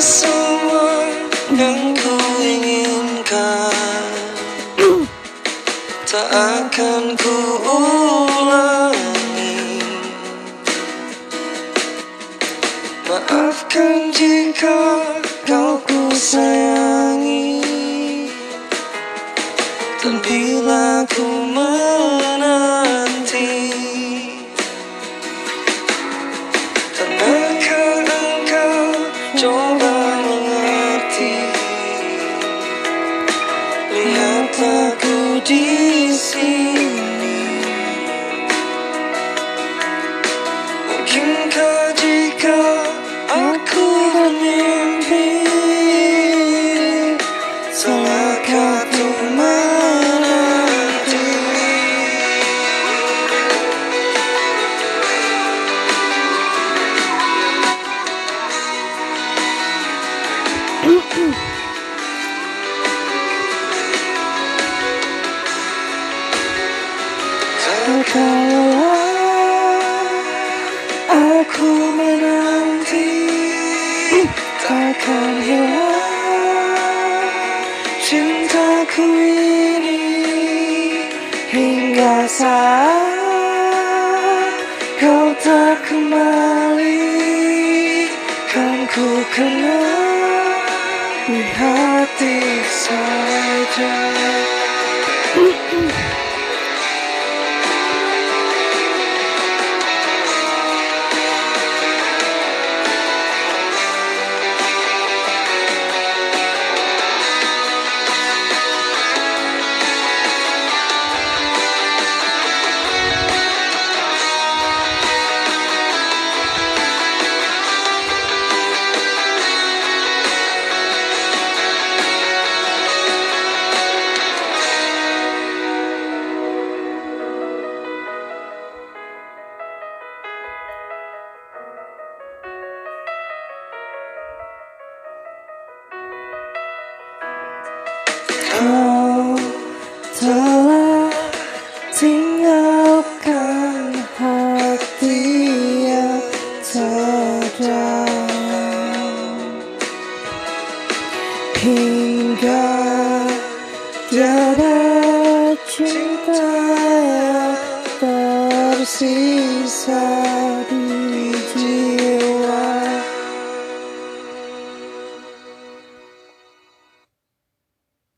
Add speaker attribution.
Speaker 1: semua yang ku inginkan. Tak akan ku ulangi. Maafkan jika kau ku sayangi. Dan bila ku menanti Pernahkah engkau coba Lihat aku di sini Mungkinkah jika aku bermimpi Salahkah tuh menanti Kalaulah aku menanti Takkan hilang. Cintaku ini Hingga saat kau tak kembali Kan ku kenal di hati saja telah tinggalkan hati yang terdalam. Hingga tiada cinta yang tersisa